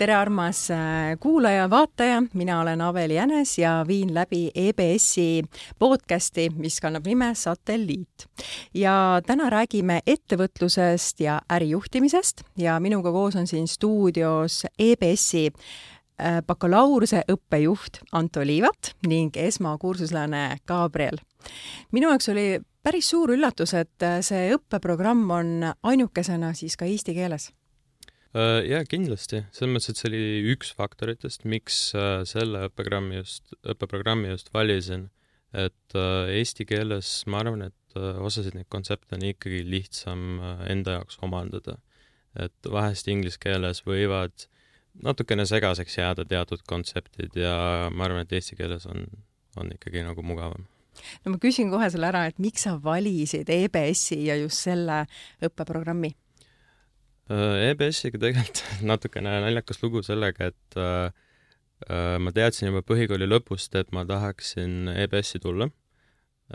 tere, armas äh, kuulaja-vaataja, mina olen Aveli Jänes ja viin läbi EBS-i podcasti, mis kannab nime Satelliit. ja täna räägime ettevõtlusest ja ärijuhtimisest ja minuga koos on siin stuudios EBS-i äh, bakalaureuse õppejuht Anto Liivat ning esmakursuslane Gabriel. minu jaoks oli päris suur üllatus, et äh, see õppeprogramm on ainukesena siis ka eesti keeles jaa, kindlasti. selles mõttes, et see oli üks faktoritest, miks äh, selle õppeprogrammi just, õppeprogrammi just valisin. et äh, eesti keeles ma arvan, et osasid neid kontsepte on ikkagi lihtsam enda jaoks omandada. et vahest inglise keeles võivad natukene segaseks jääda teatud kontseptid ja ma arvan, et eesti keeles on, on ikkagi nagu mugavam no ma küsin kohe selle ära, et miks sa valisid EBS-i ja just selle õppeprogrammi? Äh, EBS-iga tegelikult natukene naljakas lugu sellega, et äh, äh, ma teadsin juba põhikooli lõpust, et ma tahaksin EBS-i tulla.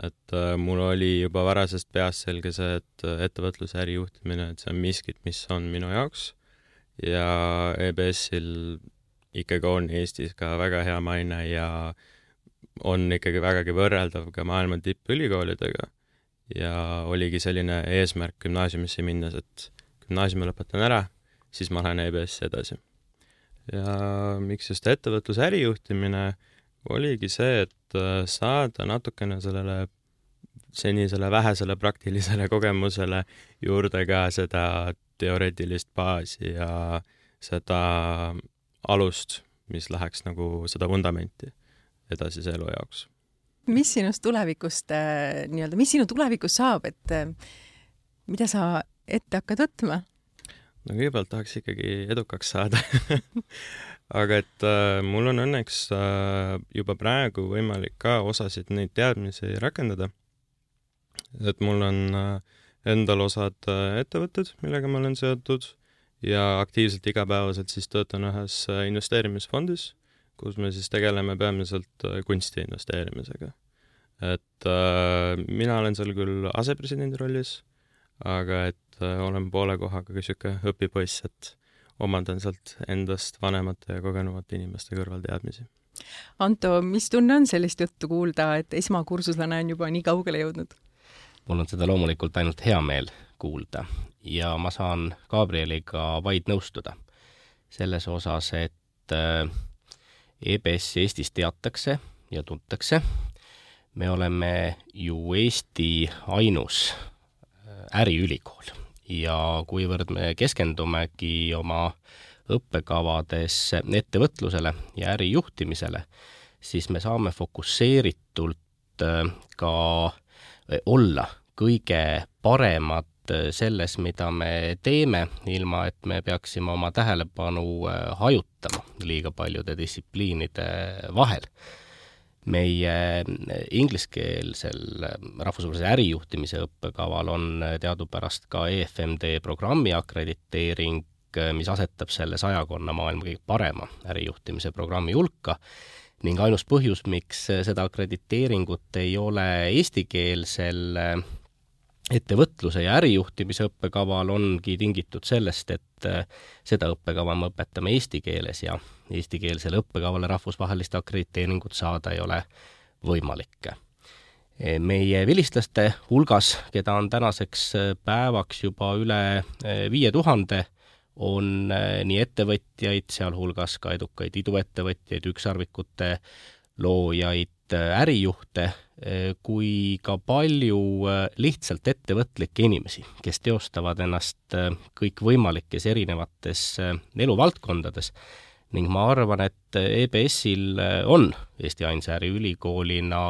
et äh, mul oli juba varasest peast selge see, et äh, ettevõtluse ärijuhtimine, et see on miskit, mis on minu jaoks ja EBS-il ikkagi on Eestis ka väga hea maine ja on ikkagi vägagi võrreldav ka maailma tippülikoolidega. ja oligi selline eesmärk gümnaasiumisse minnes, et gümnaasiumi lõpetan ära, siis ma lähen EBS-i edasi. ja miks just ettevõtluse ärijuhtimine, oligi see, et äh, saada natukene sellele senisele vähesele praktilisele kogemusele juurde ka seda teoreetilist baasi ja seda alust, mis läheks nagu seda vundamenti edasise elu jaoks. mis sinust tulevikust äh, nii-öelda, mis sinu tulevikus saab, et äh, mida sa ette hakkad võtma? no kõigepealt tahaks ikkagi edukaks saada aga et äh, mul on õnneks äh, juba praegu võimalik ka osasid neid teadmisi rakendada. et mul on äh, endal osad äh, ettevõtted, millega ma olen seotud ja aktiivselt igapäevaselt siis töötan ühes äh, investeerimisfondis, kus me siis tegeleme peamiselt äh, kunsti investeerimisega. et äh, mina olen seal küll asepresidendi rollis, aga et äh, olen poole kohaga ka niisugune õpipoiss, et omandan sealt endast vanemate ja kogenumate inimeste kõrvalteadmisi. Anto, mis tunne on sellist juttu kuulda, et esmakursuslane on juba nii kaugele jõudnud? mul on seda loomulikult ainult hea meel kuulda ja ma saan Gabrieliga vaid nõustuda selles osas, et äh, EBS-i Eestis teatakse ja tuntakse. me oleme ju Eesti ainus äriülikool. Ja kuivõrd me keskendumegi oma õppekavades ettevõtlusele ja ärijuhtimisele, siis me saame fokusseeritult äh, ka äh, olla kõige paremad äh, selles, mida me teeme, ilma et me peaksime oma tähelepanu hajutama liiga paljude distsipliinide vahel meie ingliskeelsel rahvusvahelise ärijuhtimise õppekaval on teadupärast ka EFMD programmi akrediteering, mis asetab selle sajakonna maailma kõige parema ärijuhtimise programmi hulka. Ning ainus põhjus, miks seda akrediteeringut ei ole eestikeelsel ettevõtluse ja ärijuhtimise õppekaval ongi tingitud sellest, et seda õppekava me õpetame eesti keeles ja eestikeelsele õppekavale rahvusvahelist akrediteeringut saada ei ole võimalik. meie vilistlaste hulgas, keda on tänaseks päevaks juba üle viie tuhande, on nii ettevõtjaid, sealhulgas ka edukaid iduettevõtjaid, ükssarvikute loojaid, ärijuhte, kui ka palju lihtsalt ettevõtlikke inimesi, kes teostavad ennast kõikvõimalikes erinevates eluvaldkondades. Ning ma arvan, et EBS-il on Eesti ainsa äriülikoolina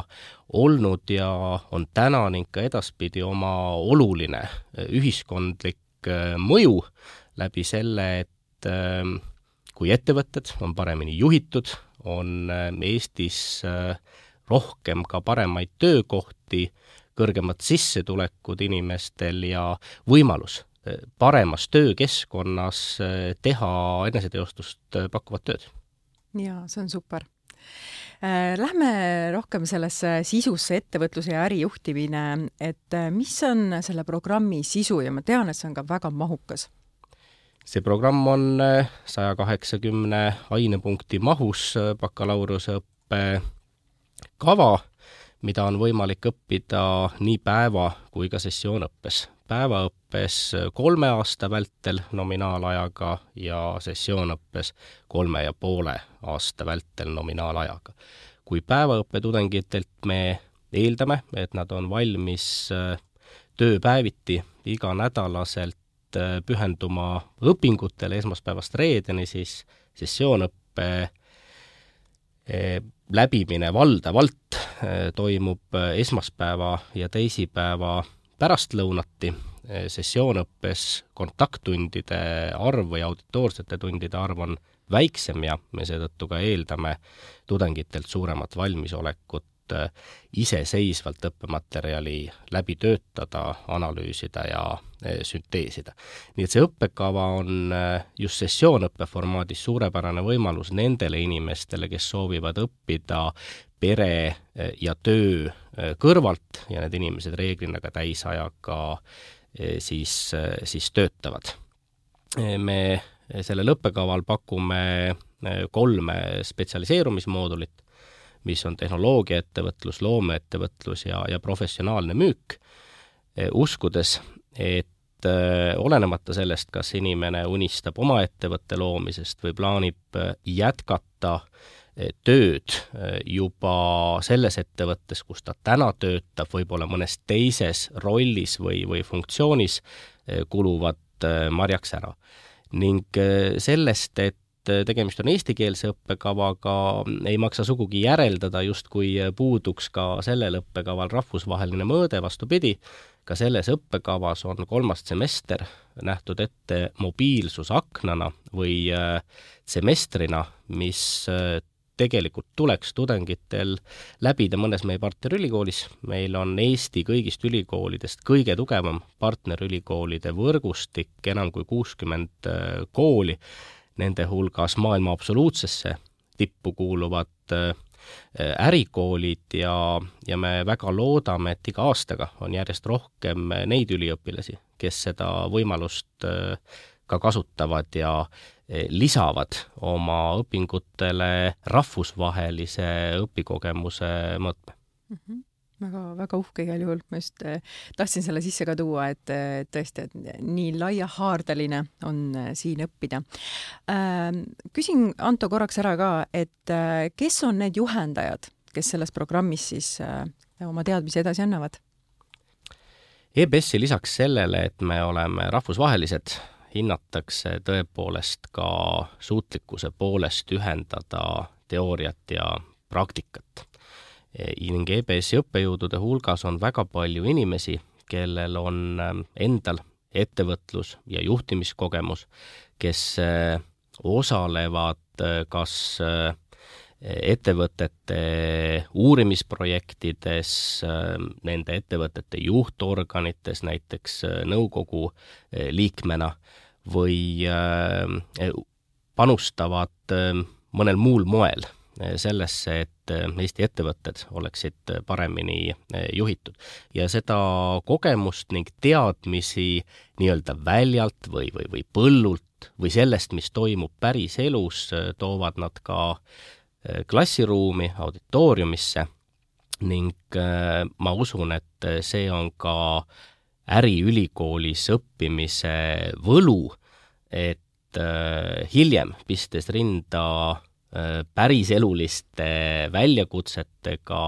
olnud ja on täna ning ka edaspidi oma oluline ühiskondlik äh, mõju läbi selle, et ähm, kui ettevõtted on paremini juhitud, on äh, Eestis äh, rohkem ka paremaid töökohti, kõrgemad sissetulekud inimestel ja võimalus paremas töökeskkonnas eh, teha eneseteostust eh, pakkuvat tööd. jaa, see on super. Eh, lähme rohkem sellesse sisusse, ettevõtluse ja ärijuhtimine, et mis on selle programmi sisu ja ma tean, et see on ka väga mahukas see programm on saja kaheksakümne ainepunkti mahus bakalaureuseõppe kava, mida on võimalik õppida nii päeva- kui ka sessioonõppes. päevaõppes kolme aasta vältel nominaalajaga ja sessioonõppes kolme ja poole aasta vältel nominaalajaga. kui päevaõppe tudengitelt me eeldame, et nad on valmis tööpäeviti iganädalaselt äh, pühenduma õpingutele esmaspäevast reedeni, siis sessioonõppe äh, läbimine valdavalt äh, toimub esmaspäeva ja teisipäeva pärastlõunati, sessioonõppes. Kontakttundide arv või auditoorsete tundide arv on väiksem ja me seetõttu ka eeldame tudengitelt suuremat valmisolekut Äh, iseseisvalt õppematerjali läbi töötada, analüüsida ja äh, sünteesida. nii et see õppekava on äh, just sessioonõppe formaadis suurepärane võimalus nendele inimestele, kes soovivad õppida pere ja töö kõrvalt ja need inimesed reeglina ka täisajaga siis, siis töötavad. me sellel õppekaval pakume kolme spetsialiseerumismoodulit, mis on tehnoloogiaettevõtlus, loomeettevõtlus ja, ja professionaalne müük, e, uskudes, et e, olenemata sellest, kas inimene unistab oma ettevõtte loomisest või plaanib e, jätkata tööd juba selles ettevõttes, kus ta täna töötab, võib-olla mõnes teises rollis või, või funktsioonis, kuluvad marjaks ära. ning sellest, et et tegemist on eestikeelse õppekavaga, ei maksa sugugi järeldada, justkui puuduks ka sellel õppekaval rahvusvaheline mõõde, vastupidi, ka selles õppekavas on kolmas semester nähtud ette mobiilsusaknana või äh, semestrina, mis äh, tegelikult tuleks tudengitel läbida mõnes meie partnerülikoolis. meil on Eesti kõigist ülikoolidest kõige tugevam partnerülikoolide võrgustik, enam kui kuuskümmend äh, kooli nende hulgas maailma absoluutsesse tippu kuuluvad äh, ärikoolid ja, ja me väga loodame, et iga aastaga on järjest rohkem neid üliõpilasi, kes seda võimalust äh, ka kasutavad ja äh, lisavad oma õpingutele rahvusvahelise õpikogemuse mõõtme mm. -hmm väga, väga uhke igal juhul, ma just äh, tahtsin selle sisse ka tuua, et äh, tõesti, et nii laiahaardeline on äh, siin õppida äh,. küsin Anto korraks ära ka, et kes on need juhendajad, kes selles programmis siis oma teadmisi edasi annavad? EBS-i lisaks sellele, et me oleme rahvusvahelised, hinnatakse tõepoolest ka suutlikkuse poolest ühendada teooriat ja praktikat ning EBS-i õppejõudude hulgas on väga palju inimesi, kellel on ähm, endal ettevõtlus- ja juhtimiskogemus, kes äh, osalevad äh, kas äh, ettevõtete uurimisprojektides, ähm, nende ettevõtete juhtorganites, näiteks nõukogu liikmena, või panustavad mõnel muul moel sellesse, et Eesti ettevõtted oleksid paremini eh, juhitud. ja seda kogemust ning teadmisi nii-öelda väljalt või, või, või põllult või sellest, mis toimub päriselus, toovad nad ka klassiruumi, auditooriumisse ning ma usun, et see on ka äriülikoolis õppimise võlu, et hiljem, pistes rinda Äh, päriseluliste väljakutsetega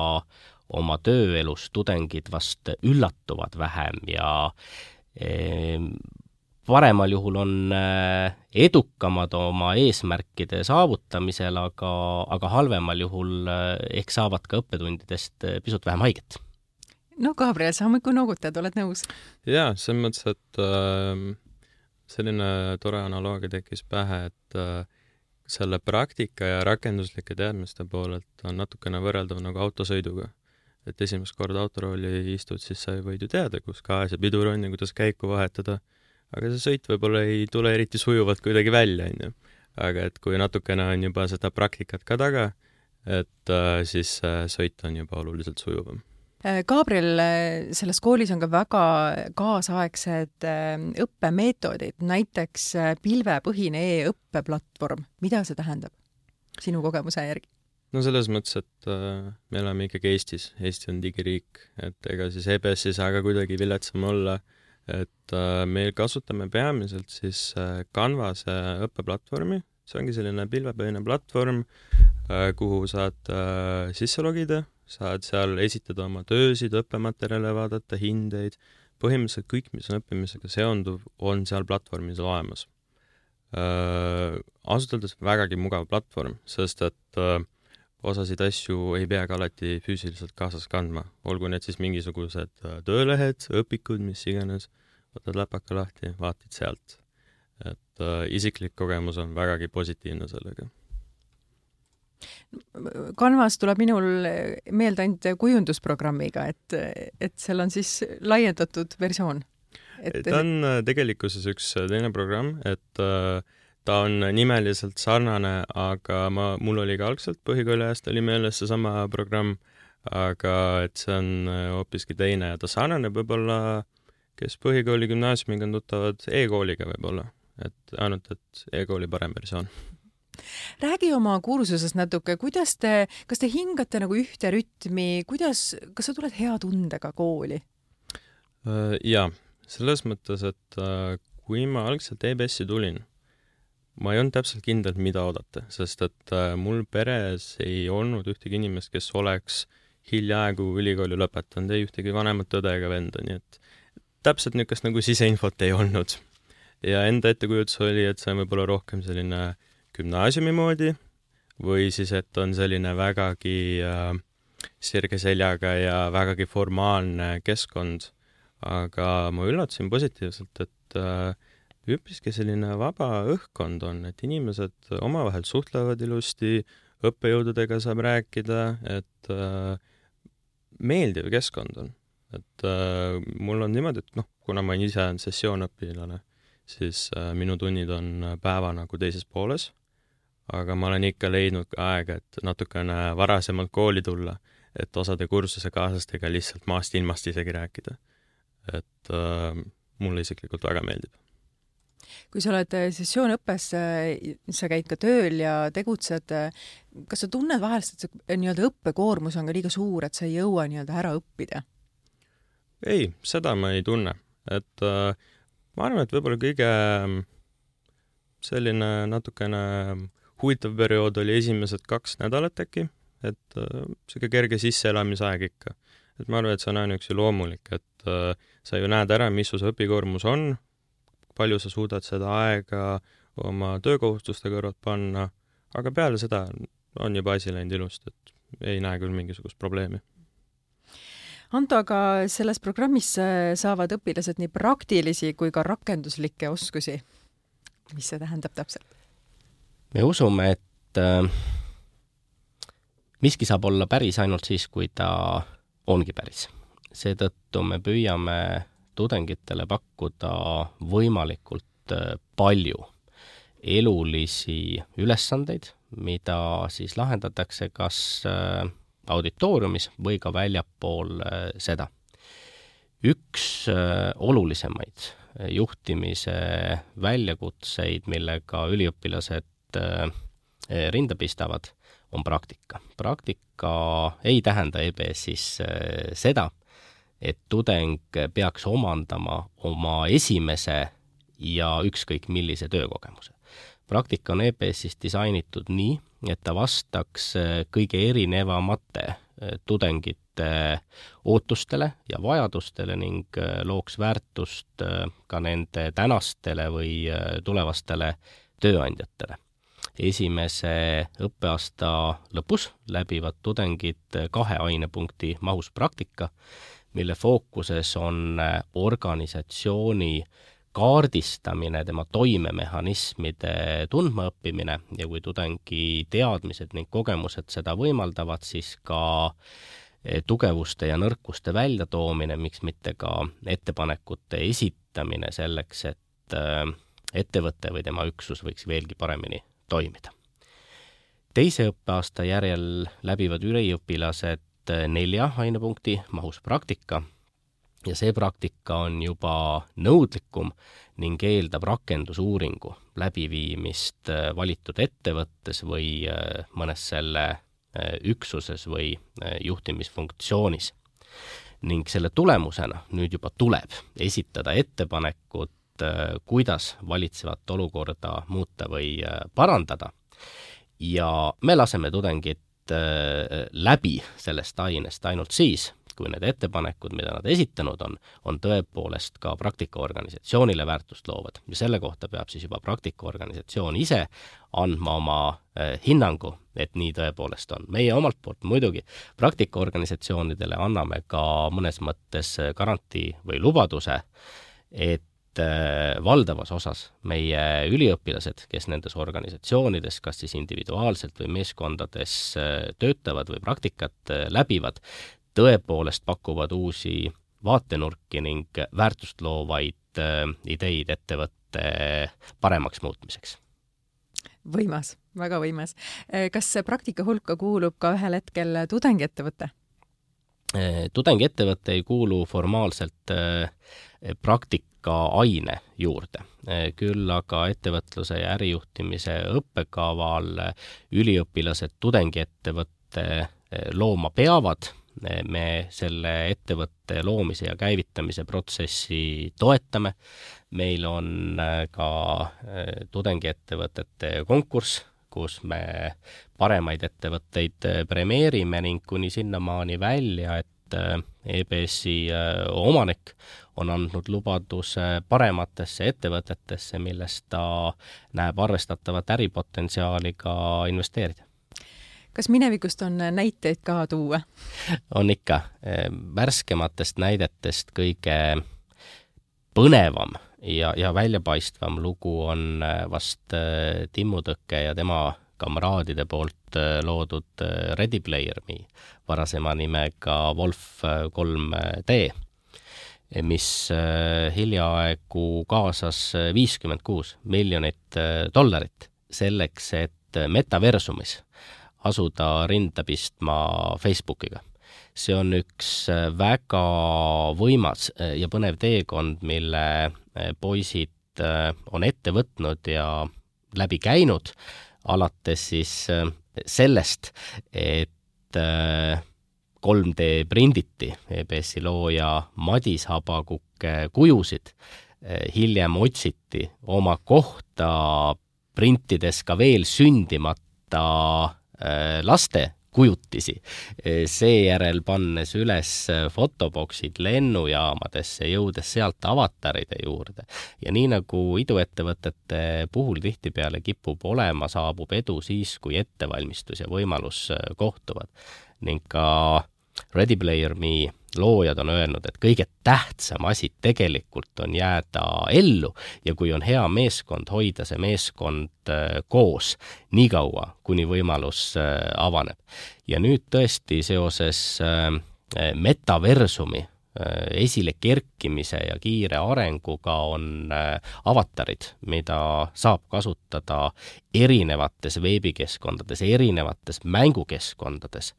oma tööelus tudengid vast üllatuvad vähem ja ehm, paremal juhul on äh, edukamad oma eesmärkide saavutamisel, aga, aga halvemal juhul äh, ehk saavad ka õppetundidest pisut vähem haiget. no Gabriel, sa hommikul noogutad, oled nõus? jaa, selles mõttes, et äh, selline tore analoogia tekkis pähe, et äh, selle praktika ja rakenduslike teadmiste poolelt on natukene võrreldav nagu autosõiduga. et esimest korda autorooli istud, siis sa võid ju teada, kus gaas ja pidur on ja kuidas käiku vahetada, aga see sõit võib-olla ei tule eriti sujuvalt kuidagi välja, onju. aga et kui natukene on juba seda praktikat ka taga, et äh, siis see sõit on juba oluliselt sujuvam Äh, Gabriel, äh, selles koolis on ka väga kaasaegsed äh, õppemeetodid, näiteks pilvepõhine e-õppeplatvorm. mida see tähendab sinu kogemuse järgi? no selles mõttes, et äh, me elame ikkagi Eestis, Eesti on digiriik, et ega siis EBS ei saa ka kuidagi viletsam olla, et äh, me kasutame peamiselt siis äh, Canvase õppeplatvormi, see ongi selline pilvepõhine platvorm äh,, kuhu saad äh, sisse logida saad seal esitada oma töösid, õppematerjale vaadata, hindeid, põhimõtteliselt kõik, mis on õppimisega seonduv, on seal platvormis olemas äh,. ausalt öeldes vägagi mugav platvorm, sest et äh, osasid asju ei peagi alati füüsiliselt kaasas kandma, olgu need siis mingisugused äh, töölehed, õpikud, mis iganes, võtad läpaka lahti, vaatad sealt. et äh, isiklik kogemus on vägagi positiivne sellega Canvas tuleb minul meelde ainult kujundusprogrammiga, et, et seal on siis laiendatud versioon. et ta on äh, tegelikkuses üks äh, teine programm, et äh, ta on nimeliselt sarnane, aga ma, mul oli ka algselt põhikooli ajast oli meeles seesama programm, aga et see on hoopiski teine ja ta sarnaneb võib-olla, kes põhikooli, gümnaasiumiga on tuttavad e-kooliga võib-olla, et ainult, et e-kooli parem versioon räägi oma kursusest natuke, kuidas te, kas te hingate nagu ühte rütmi, kuidas, kas sa tuled hea tundega kooli? Äh, jaa, selles mõttes, et äh, kui ma algselt EBS-i tulin, ma ei olnud täpselt kindel, mida oodata, sest et äh, mul peres ei olnud ühtegi inimest, kes oleks hiljaaegu ülikooli lõpetanud, ei ühtegi vanemat õde ega venda, nii et täpselt niisugust nagu siseinfot ei olnud. ja enda ettekujutus oli, et see on võib-olla rohkem selline äh, gümnaasiumi moodi või siis, et on selline vägagi äh, sirge seljaga ja vägagi formaalne keskkond. aga ma üllatasin positiivselt, et äh, üpriski selline vaba õhkkond on, et inimesed omavahel suhtlevad ilusti, õppejõududega saab rääkida, et äh, meeldiv keskkond on. et mul on niimoodi, et noh, kuna ma ise olen sessioonõpilane, siis minu tunnid on päeva nagu teises pooles aga ma olen ikka leidnud ka aega, et natukene varasemalt kooli tulla, et osade kursusekaaslastega lihtsalt maast ilmast isegi rääkida. et äh, mulle isiklikult väga meeldib. kui sa oled äh, sessioonõppes, äh, sa käid ka tööl ja tegutsed, äh, kas sa tunned vahest, et see nii-öelda õppekoormus on ka liiga suur, et sa ei jõua nii-öelda ära õppida? ei, seda ma ei tunne, et äh, ma arvan, et võib-olla kõige selline natukene huvitav periood oli esimesed kaks nädalat äkki, et niisugune äh, kerge sisseelamisaeg ikka. et ma arvan, et see on ainuüksi loomulik, et äh, sa ju näed ära, mis su see õpikoormus on, palju sa suudad seda aega oma töökohustuste kõrvalt panna, aga peale seda on juba asi läinud ilusti, et ei näe küll mingisugust probleemi. Anto, aga selles programmis äh, saavad õpilased nii praktilisi kui ka rakenduslikke oskusi. mis see tähendab täpselt? Me usume, et äh, miski saab olla päris ainult siis, kui ta ongi päris. seetõttu me püüame tudengitele pakkuda võimalikult äh, palju elulisi ülesandeid, mida siis lahendatakse kas äh, auditooriumis või ka väljapool seda. üks olulisemaid juhtimise väljakutseid, millega üliõpilased rinda pistavad, on praktika. praktika ei tähenda EBS-is äh, seda, et tudeng peaks omandama oma esimese ja ükskõik millise töökogemuse. praktika on EBS-is disainitud nii, et ta vastaks äh, kõige erinevamate tudengite ootustele ja vajadustele ning looks väärtust ka nende tänastele või tulevastele tööandjatele esimese õppeaasta lõpus läbivad tudengid kahe ainepunkti mahus praktika, mille fookuses on organisatsiooni kaardistamine, tema toimemehhanismide tundmaõppimine ja kui tudengi teadmised ning kogemused seda võimaldavad, siis ka tugevuste ja nõrkuste väljatoomine, miks mitte ka ettepanekute esitamine selleks, et äh, ettevõte või tema üksus võiks veelgi paremini toimida. teise õppeaasta järel läbivad üliõpilased nelja ainepunkti mahus praktika ja see praktika on juba nõudlikum ning eeldab rakendusuuringu läbiviimist äh, valitud ettevõttes või äh, mõnes selle äh, üksuses või juhtimisfunktsioonis. ning selle tulemusena nüüd juba tuleb esitada ettepanekud, kuidas valitsevat olukorda muuta või parandada ja me laseme tudengit läbi sellest ainest ainult siis, kui need ettepanekud, mida nad esitanud on, on tõepoolest ka praktikaorganisatsioonile väärtust loovad ja selle kohta peab siis juba praktikaorganisatsioon ise andma oma hinnangu, et nii tõepoolest on. meie omalt poolt muidugi praktikaorganisatsioonidele anname ka mõnes mõttes garantii või lubaduse, et eh, valdavas osas meie üliõpilased, kes nendes organisatsioonides, kas siis individuaalselt või meeskondades eh, töötavad või praktikat läbivad, tõepoolest pakuvad uusi vaatenurki ning väärtust loovaid äh, ideid ettevõtte paremaks muutmiseks. võimas, väga võimas. Äh, kas praktika hulka kuulub ka ühel hetkel tudengiettevõte? Äh, tudengiettevõte ei kuulu formaalselt praktikaaine juurde, küll aga ettevõtluse ja ärijuhtimise õppekaval üliõpilased tudengiettevõtte looma peavad. Me selle ettevõtte loomise ja käivitamise protsessi toetame, meil on äh, ka äh, tudengiettevõtete konkurss, kus me paremaid ettevõtteid premeerime ning kuni sinnamaani välja, et EBS-i omanik on andnud lubaduse parematesse ettevõtetesse, milles ta näeb arvestatavat äripotentsiaali ka investeerida kas minevikust on näiteid ka tuua? on ikka. värskematest näidetest kõige põnevam ja, ja väljapaistvam lugu on äh, vast äh, Timmu Tõkke ja tema kamraadide poolt äh, loodud Ready Player Me, varasema nimega Wolf 3D, mis hiljaaegu kaasas viiskümmend kuus miljonit dollarit selleks, et metaversumis asuda rinda pistma Facebookiga. see on üks äh, väga võimas äh, ja põnev teekond, mille äh, poisid on ette võtnud ja läbi käinud, alates siis sellest, et 3D prinditi EBS-i looja Madis Habakuk kujusid, hiljem otsiti oma kohta printides ka veel sündimata Äh, laste kujutisi, äh, seejärel pannes üles fotoboksid lennujaamadesse, jõudes sealt avataride juurde. ja nii, nagu iduettevõtete puhul tihtipeale kipub olema, saabub edu siis, kui ettevalmistus ja võimalus kohtuvad. Ning ka Ready Player Me loojad on öelnud, et kõige tähtsam asi tegelikult on jääda ellu ja kui on hea meeskond, hoida see meeskond äh, koos niikaua, kuni võimalus äh, avaneb. ja nüüd tõesti seoses äh, metaversumi esile kerkimise ja kiire arenguga on äh, avatarid, mida saab kasutada erinevates veebikeskkondades, erinevates mängukeskkondades,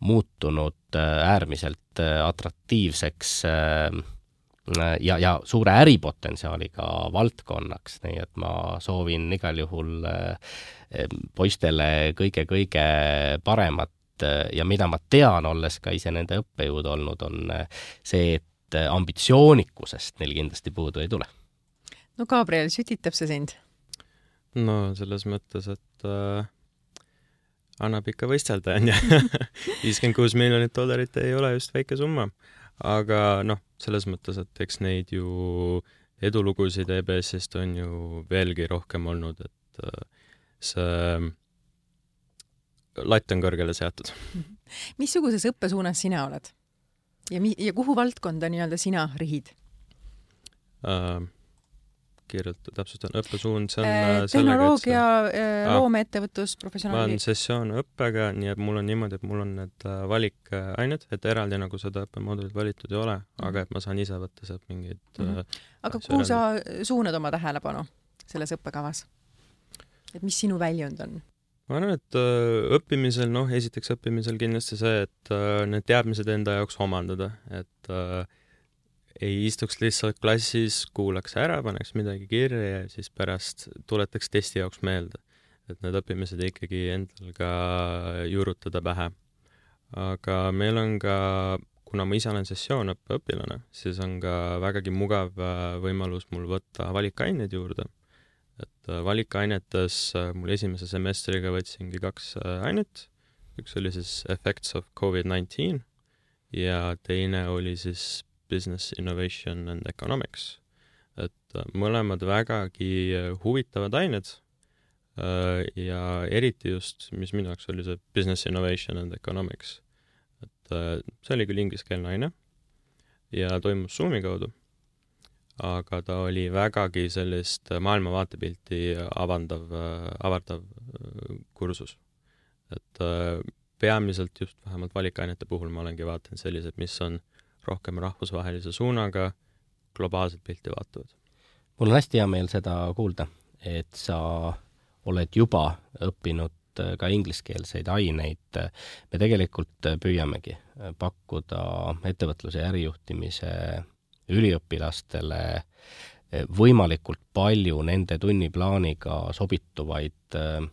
muutunud äh, äärmiselt atraktiivseks ja, ja suure äripotentsiaaliga valdkonnaks, nii et ma soovin igal juhul poistele kõige-kõige paremat Äh, ja mida ma tean, olles ka ise nende õppejõud olnud, on äh, see, et äh, ambitsioonikusest neil kindlasti puudu ei tule. no Gabriel, sütitab see sind? no selles mõttes, et äh, annab ikka võistelda, onju. viiskümmend kuus miljonit dollarit ei ole just väike summa. aga noh, selles mõttes, et eks neid ju edulugusid EBS-ist on ju veelgi rohkem olnud, et äh, see latt on kõrgele seatud. missuguses õppesuunas sina oled? ja mi-, ja kuhu valdkonda nii-öelda sina rihid uh,? kiirelt täpsustan, õppesuund, see on äh, tehnoloogia äh,, loomeettevõtlus, professionaali? ma olen sessioonõppega, nii et mul on niimoodi, et mul on need äh, valikained, et eraldi nagu seda õppemoodulit valitud ei ole -hmm. aga et ma saan ise võtta sealt mingeid mm -hmm. äh, aga kuhu sa suunad oma tähelepanu selles õppekavas? et mis sinu väljund on? Ma arvan, et äh, õppimisel, noh, esiteks õppimisel kindlasti see, et äh, need teadmised enda jaoks omandada, et äh, ei istuks lihtsalt klassis, kuulaks ära, paneks midagi kirja ja siis pärast tuletaks testi jaoks meelde. et need õppimised ikkagi endal ka juurutada pähe. aga meil on ka, kuna ma ise olen sessioonõppe õpilane, siis on ka vägagi mugav võimalus mul võtta valikaineid juurde et äh, valikainetes äh, mul esimese semestriga võtsingi kaks äh, ainet, üks oli siis Effects of Covid-19 ja teine oli siis Business Innovation and Economics. et mõlemad vägagi huvitavad ained ja eriti just, mis minu jaoks oli see Business Innovation and Economics. et see oli küll ingliskeelne aine ja toimus Zoomi kaudu aga ta oli vägagi sellist maailmavaatepilti avandav, avardav äh, kursus. et äh, peamiselt just vähemalt valikainete puhul ma olengi vaadanud sellised, mis on rohkem rahvusvahelise suunaga, globaalset pilti vaatavad. mul on hästi hea meel seda kuulda, et sa oled juba õppinud äh, ka ingliskeelseid aineid. me tegelikult püüamegi pakkuda ettevõtluse ja ärijuhtimise üliõpilastele eh, võimalikult palju nende tunniplaaniga sobituvaid eh,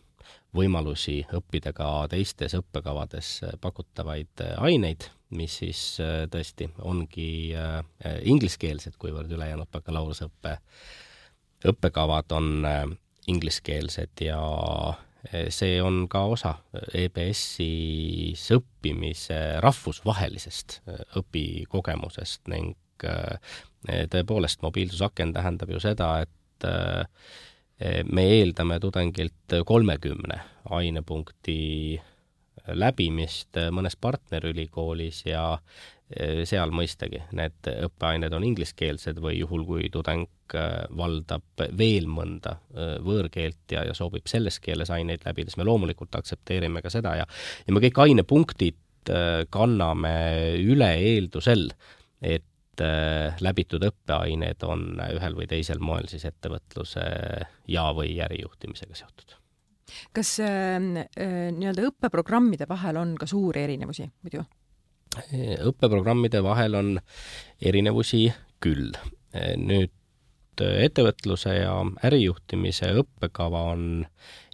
võimalusi õppida ka teistes õppekavades eh, pakutavaid aineid, mis siis tõesti ongi ingliskeelsed, kuivõrd ülejäänud bakalaureuseõppe õppekavad on ingliskeelsed ja see on ka osa EBS-is õppimise rahvusvahelisest õpikogemusest ning Eh, tõepoolest, mobiilsusaken tähendab ju seda, et eh, me eeldame tudengilt kolmekümne ainepunkti läbimist mõnes partnerülikoolis ja eh, seal mõistagi need õppeained on ingliskeelsed või juhul, kui tudeng valdab veel mõnda võõrkeelt ja, ja soovib selles keeles aineid läbida, siis me loomulikult aktsepteerime ka seda ja ja me kõik ainepunktid kanname üle eeldusel, et läbitud õppeained on ühel või teisel moel siis ettevõtluse ja või ärijuhtimisega seotud. kas äh, äh, nii-öelda õppeprogrammide vahel on ka suuri erinevusi muidu? õppeprogrammide vahel on erinevusi küll. nüüd ettevõtluse ja ärijuhtimise õppekava on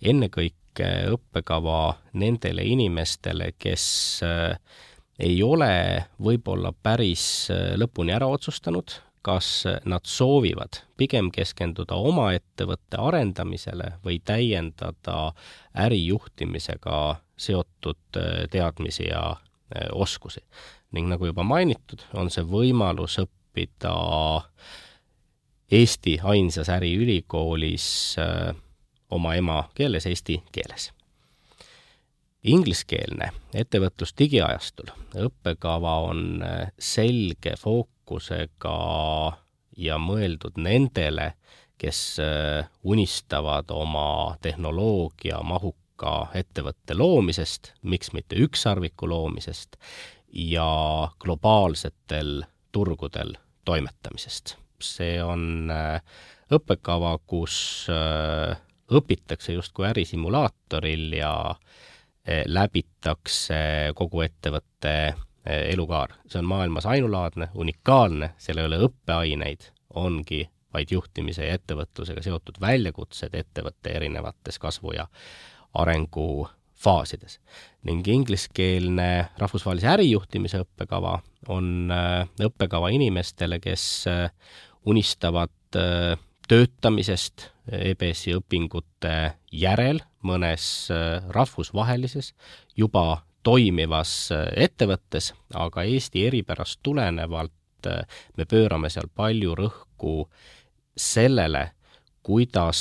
ennekõike õppekava nendele inimestele, kes äh, ei ole võib-olla päris äh, lõpuni ära otsustanud, kas nad soovivad pigem keskenduda oma ettevõtte arendamisele või täiendada ärijuhtimisega seotud äh, teadmisi ja äh, oskusi. ning nagu juba mainitud, on see võimalus õppida Eesti ainsas äriülikoolis oma emakeeles, eesti keeles ingliskeelne ettevõtlus digiajastul, õppekava on äh, selge fookusega ja mõeldud nendele, kes äh, unistavad oma tehnoloogia mahuka ettevõtte loomisest, miks mitte ükssarviku loomisest, ja globaalsetel turgudel toimetamisest. see on äh, õppekava, kus õpitakse justkui ärisimulaatoril ja äh, läbitakse kogu ettevõtte eh, elukaar. see on maailmas ainulaadne, unikaalne, seal ei ole õppeaineid, ongi vaid juhtimise ja ettevõtlusega seotud väljakutsed ettevõtte erinevates kasvu- ja arengufaasides. ning ingliskeelne rahvusvahelise ärijuhtimise õppekava on eh, õppekava inimestele, kes unistavad töötamisest EBS-i õpingute järel mõnes äh, rahvusvahelises juba toimivas äh, ettevõttes, aga Eesti eripärast tulenevalt me pöörame seal palju rõhku sellele, kuidas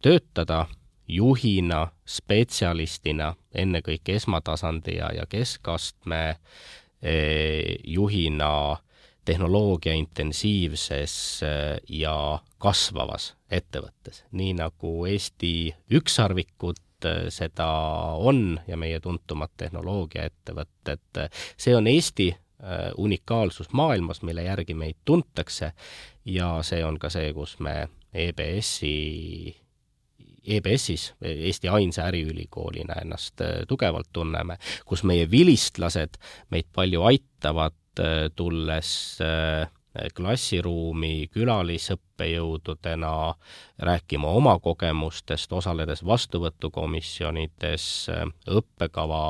töötada juhina, spetsialistina, ennekõike esmatasandi ja, ja keskastme juhina tehnoloogia intensiivses ja kasvavas ettevõttes, nii nagu Eesti ükssarvikud äh, seda on ja meie tuntumad tehnoloogiaettevõtted, see on Eesti äh, unikaalsus maailmas, mille järgi meid tuntakse ja see on ka see, kus me EBS-i EBS-is, Eesti ainsa äriülikoolina ennast tugevalt tunneme, kus meie vilistlased meid palju aitavad, tulles klassiruumi külalisõppejõududena, rääkima oma kogemustest, osaledes vastuvõtukomisjonides, õppekava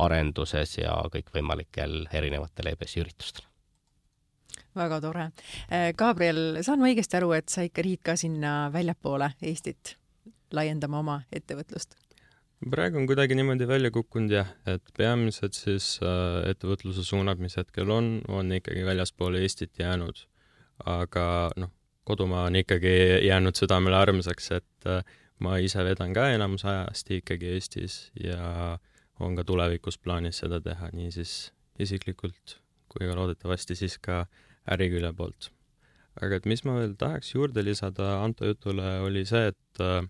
arenduses ja kõikvõimalikel erinevatel EBS-i üritustel väga tore. Gabriel, saan ma õigesti aru, et sa ikka riid ka sinna väljapoole Eestit laiendama oma ettevõtlust? Praegu on kuidagi niimoodi välja kukkunud jah, et peamiselt siis äh, ettevõtluse suunad, mis hetkel on, on ikkagi väljaspoole Eestit jäänud. aga noh, kodumaa on ikkagi jäänud südamele armsaks, et äh, ma ise vedan ka enamus ajast ikkagi Eestis ja on ka tulevikus plaanis seda teha, nii siis isiklikult kui ka loodetavasti siis ka ärikülje poolt. aga et mis ma veel tahaks juurde lisada Anto jutule, oli see, et äh,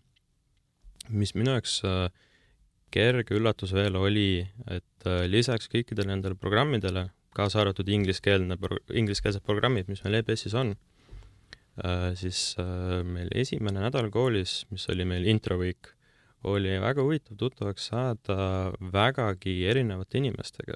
mis minu jaoks äh, kerge üllatus veel oli, et äh, lisaks kõikidele nendele programmidele, kaasa arvatud ingliskeelne, ingliskeelsed programmid, mis meil EBS-is on, siis meil esimene nädal koolis, mis oli meil intro week, oli väga huvitav tuttavaks saada vägagi erinevate inimestega.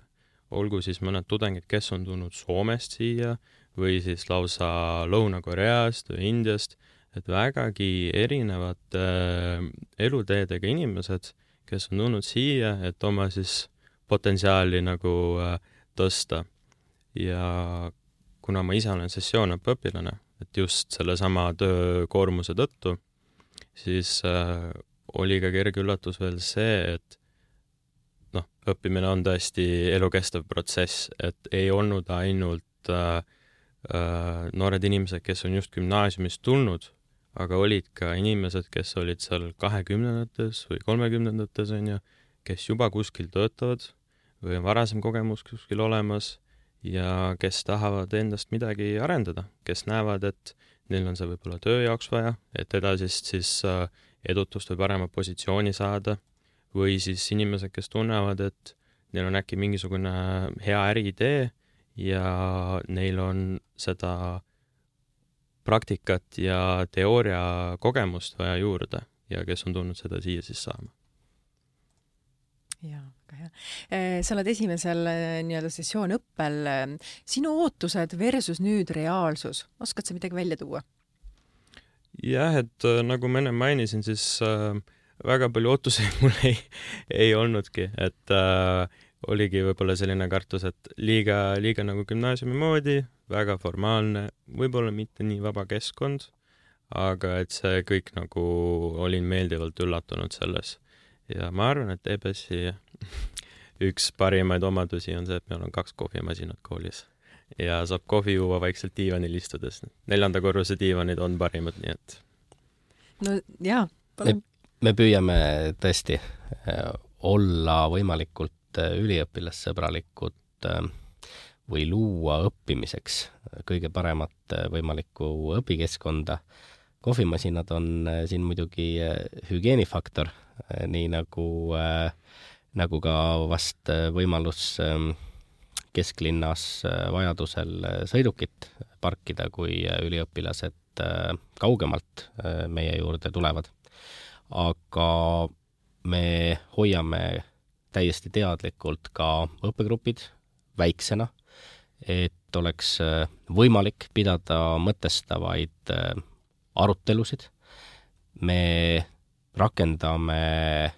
olgu siis mõned tudengid, kes on tulnud Soomest siia või siis lausa Lõuna-Koreast või Indiast, et vägagi erinevate äh, eluteedega inimesed, kes on tulnud siia, et oma siis potentsiaali nagu äh, tõsta. ja kuna ma ise olen sessioonõppeõpilane, et just sellesama töökoormuse tõttu, siis äh, oli ka kerge üllatus veel see, et noh, õppimine on tõesti elukestev protsess, et ei olnud ainult äh, äh, noored inimesed, kes on just gümnaasiumist tulnud, aga olid ka inimesed, kes olid seal kahekümnendates või kolmekümnendates, on ju, kes juba kuskil töötavad või on varasem kogemus kuskil olemas ja kes tahavad endast midagi arendada, kes näevad, et neil on see võib-olla töö jaoks vaja, et edasist siis äh, edutust või paremat positsiooni saada, või siis inimesed, kes tunnevad, et neil on äkki mingisugune hea äriidee ja neil on seda praktikat ja teooria kogemust vaja juurde ja kes on tulnud seda siia siis saama. jaa, väga hea. Eh, sa oled esimesel eh, nii-öelda sessioonõppel. sinu ootused versus nüüd reaalsus, oskad sa midagi välja tuua? jah, et äh, nagu ma ennem mainisin, siis äh, väga palju ootuseid mul ei, ei olnudki, et äh, oligi võib-olla selline kartus, et liiga, liiga nagu gümnaasiumi moodi, väga formaalne, võib-olla mitte nii vaba keskkond, aga et see kõik nagu, olin meeldivalt üllatunud selles. ja ma arvan, et EBS-i üks parimaid omadusi on see, et meil on kaks kohvimasinat koolis ja saab kohvi juua vaikselt diivanil istudes. neljanda korruse diivanid on parimad, nii et. no jaa, palun. me püüame tõesti äh, olla võimalikult üliõpilassõbralikud äh, või luua õppimiseks kõige paremat võimalikku õpikeskkonda. kohvimasinad on siin muidugi hügieenifaktor, nii nagu, nagu ka vast võimalus ähm, kesklinnas äh, vajadusel äh, sõidukit parkida, kui äh, üliõpilased kaugemalt meie juurde tulevad. aga me hoiame täiesti teadlikult ka õppegrupid väiksena, et oleks võimalik pidada mõtestavaid arutelusid. me rakendame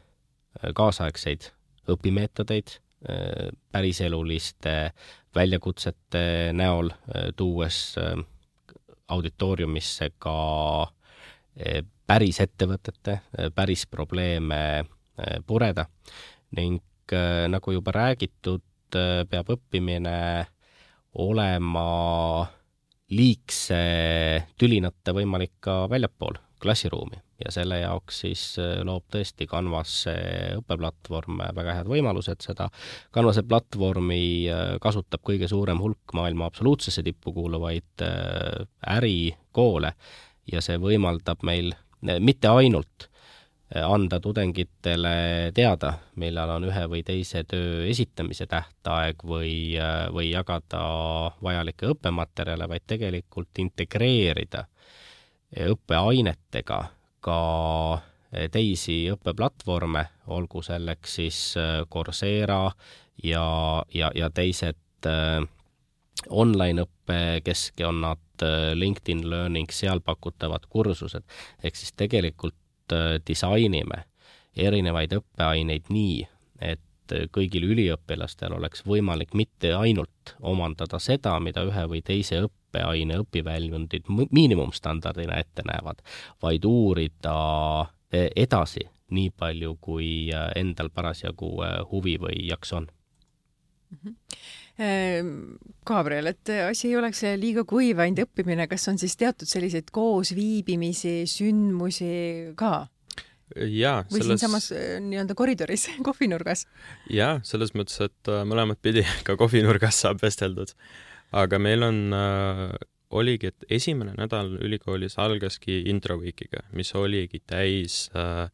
kaasaegseid õpimeetodeid Äh, päriseluliste väljakutsete näol, äh, tuues äh, auditooriumisse ka päris ettevõtete, päris probleeme pureda ning nagu juba räägitud, peab õppimine olema liigse tülinata võimalik ka väljapool klassiruumi. Ja selle jaoks siis äh, loob tõesti Canvase õppeplatvorm väga head võimalused, seda Canvase platvormi äh, kasutab kõige suurem hulk maailma absoluutsesse tippu kuuluvaid äh, ärikoole. Ja see võimaldab meil mitte ainult anda tudengitele teada, millal on ühe või teise töö esitamise tähtaeg või, või jagada vajalikke õppematerjale, vaid tegelikult integreerida õppeainetega ka teisi õppeplatvorme, olgu selleks siis Coursera ja, ja, ja teised online-õppekeskkonnad, LinkedIn Learning, seal pakutavad kursused, ehk siis tegelikult disainime erinevaid õppeaineid nii, et kõigil üliõpilastel oleks võimalik mitte ainult omandada seda, mida ühe või teise õppeaine õpiväljundid miinimumstandardina ette näevad, vaid uurida e, edasi nii palju, kui e, endal parasjagu huvi või jaks on. Gabriel, et asi ei oleks liiga kuiv, ainult õppimine, kas on siis teatud selliseid koosviibimisi, sündmusi ka? jaa. või selles... siinsamas äh, nii-öelda koridoris, kohvinurgas? jaa, selles mõttes, et äh, mõlemat pidi ka kohvinurgas saab vesteldud. aga meil on äh,, oligi, et esimene nädal ülikoolis algaski intro week'iga, mis oligi täis äh,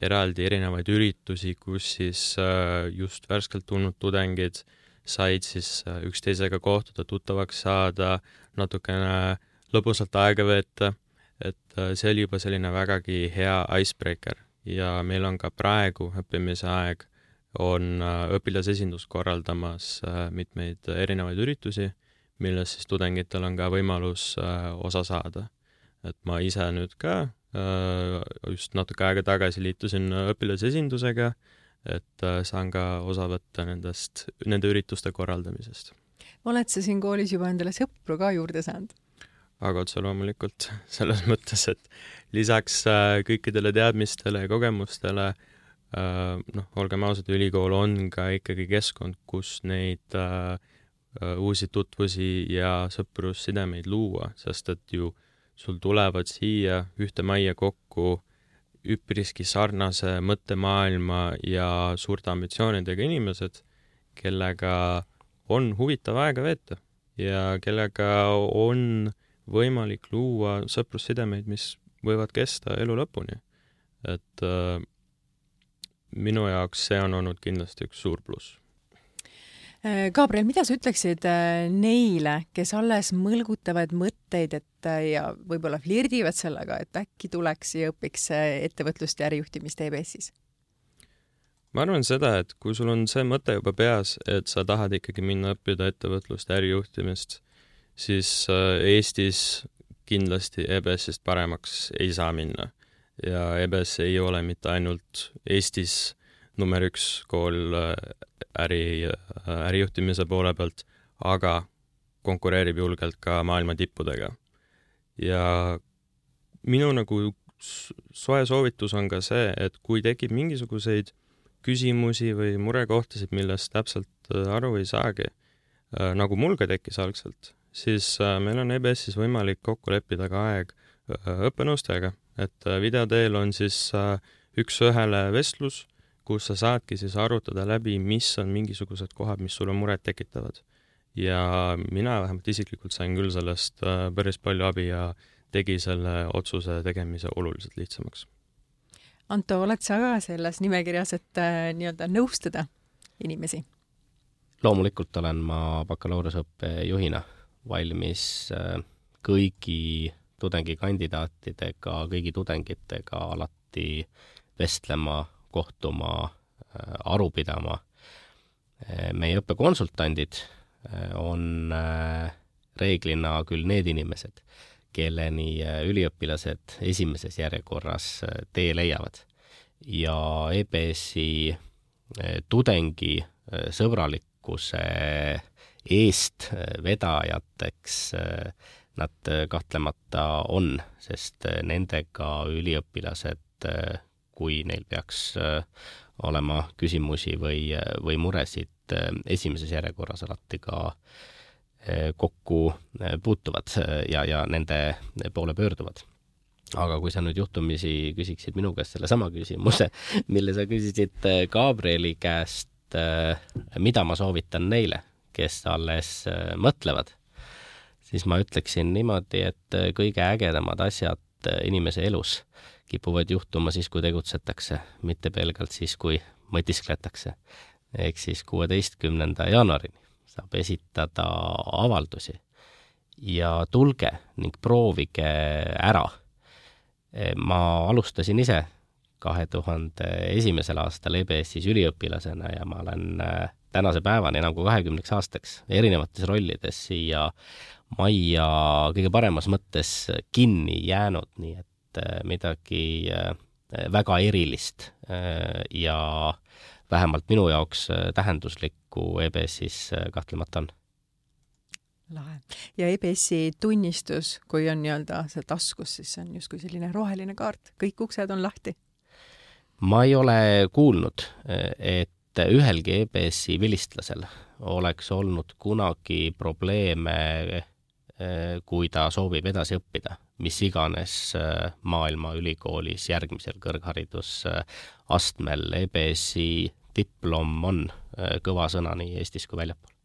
eraldi erinevaid üritusi, kus siis äh, just värskelt tulnud tudengid said siis äh, üksteisega kohtuda, tuttavaks saada, natukene lõbusalt aega veeta et äh, see oli juba selline vägagi hea icebreaker ja meil on ka praegu õppimise aeg, on õpilasesindus korraldamas mitmeid erinevaid üritusi, millest siis tudengitel on ka võimalus osa saada. et ma ise nüüd ka just natuke aega tagasi liitusin õpilasesindusega, et saan ka osa võtta nendest, nende ürituste korraldamisest. oled sa siin koolis juba endale sõpru ka juurde saanud? aga otse loomulikult selles mõttes, et lisaks äh, kõikidele teadmistele ja kogemustele äh, noh, olgem ausad, ülikool on ka ikkagi keskkond, kus neid äh, uusi tutvusi ja sõprussidemeid luua, sest et ju sul tulevad siia ühte majja kokku üpriski sarnase mõttemaailma ja suurte ambitsioonidega inimesed, kellega on huvitav aega veeta ja kellega on võimalik luua sõprussidemeid, mis võivad kesta elu lõpuni. et äh, minu jaoks see on olnud kindlasti üks suur pluss. Äh, Gabriel, mida sa ütleksid äh, neile, kes alles mõlgutavad mõtteid, et äh, ja võib-olla flirdivad sellega, et äkki tuleks ja õpiks ettevõtlust ja ärijuhtimist EBS-is? ma arvan seda, et kui sul on see mõte juba peas, et sa tahad ikkagi minna õppida ettevõtlust ärijuhtimist, siis Eestis kindlasti EBS-ist paremaks ei saa minna. ja EBS ei ole mitte ainult Eestis number üks kool äh, äri, äh, ärijuhtimise poole pealt, aga konkureerib julgelt ka maailma tippudega. ja minu nagu soe soovitus on ka see, et kui tekib mingisuguseid küsimusi või murekohtasid, millest täpselt aru ei saagi, nagu mul ka tekkis algselt, siis äh, meil on EBS-is võimalik kokku leppida ka aeg äh, õppenõustajega, et äh, video teel on siis üks-ühele vestlus, kus sa saadki siis arutada läbi, mis on mingisugused kohad, mis sulle muret tekitavad. ja mina vähemalt isiklikult sain küll sellest päris palju abi ja tegi selle otsuse tegemise oluliselt lihtsamaks. Anto, oled sa ka selles nimekirjas, et nii-öelda nõustada inimesi? loomulikult olen ma bakalaureuseõppe juhina valmis äh, kõigi tudengikandidaatidega, kõigi tudengitega alati vestlema, kohtuma, äh, aru pidama. Äh, meie õppekonsultandid on reeglina küll need inimesed, kelleni üliõpilased esimeses järjekorras tee leiavad. ja EBS-i tudengi sõbralikkuse eestvedajateks äh, nad äh, kahtlemata on, sest äh, nendega üliõpilased, kui neil peaks olema küsimusi või, või muresid, esimeses järjekorras alati ka kokku puutuvad ja, ja nende poole pöörduvad. Aga kui sa nüüd juhtumisi küsiksid minu käest sellesama küsimuse, mille sa küsisid Gabrieli käest, mida ma soovitan neile, kes alles äh, mõtlevad, siis ma ütleksin niimoodi, et äh, kõige ägedamad asjad äh, inimese elus kipuvad juhtuma siis, kui tegutsetakse, mitte pelgalt siis, kui mõtiskletakse. ehk siis kuueteistkümnenda jaanuarini saab esitada avaldusi ja tulge ning proovige ära. ma alustasin ise kahe tuhande esimesel aastal EBS-is üliõpilasena ja ma olen äh, tänase päevani enam kui kahekümneks aastaks erinevates rollides siia majja kõige paremas mõttes kinni jäänud, nii et midagi äh, väga erilist ja vähemalt minu jaoks tähenduslikku EBS-is kahtlemata on lahe. ja EBS-i tunnistus, kui on nii-öelda see taskus, siis see on justkui selline roheline kaart, kõik uksed on lahti? ma ei ole kuulnud, et ühelgi EBS-i vilistlasel oleks olnud kunagi probleeme, kui ta soovib edasi õppida, mis iganes maailma ülikoolis järgmisel kõrgharidusastmel EBS-i diplom on kõva sõna nii Eestis kui väljapool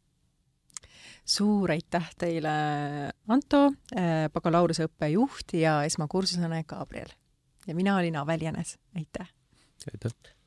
suur aitäh teile, Anto, äh, bakalaureuseõppe juht ja esmakursuslane Gabriel. ja mina olin Avel Jänes, aitäh! aitäh!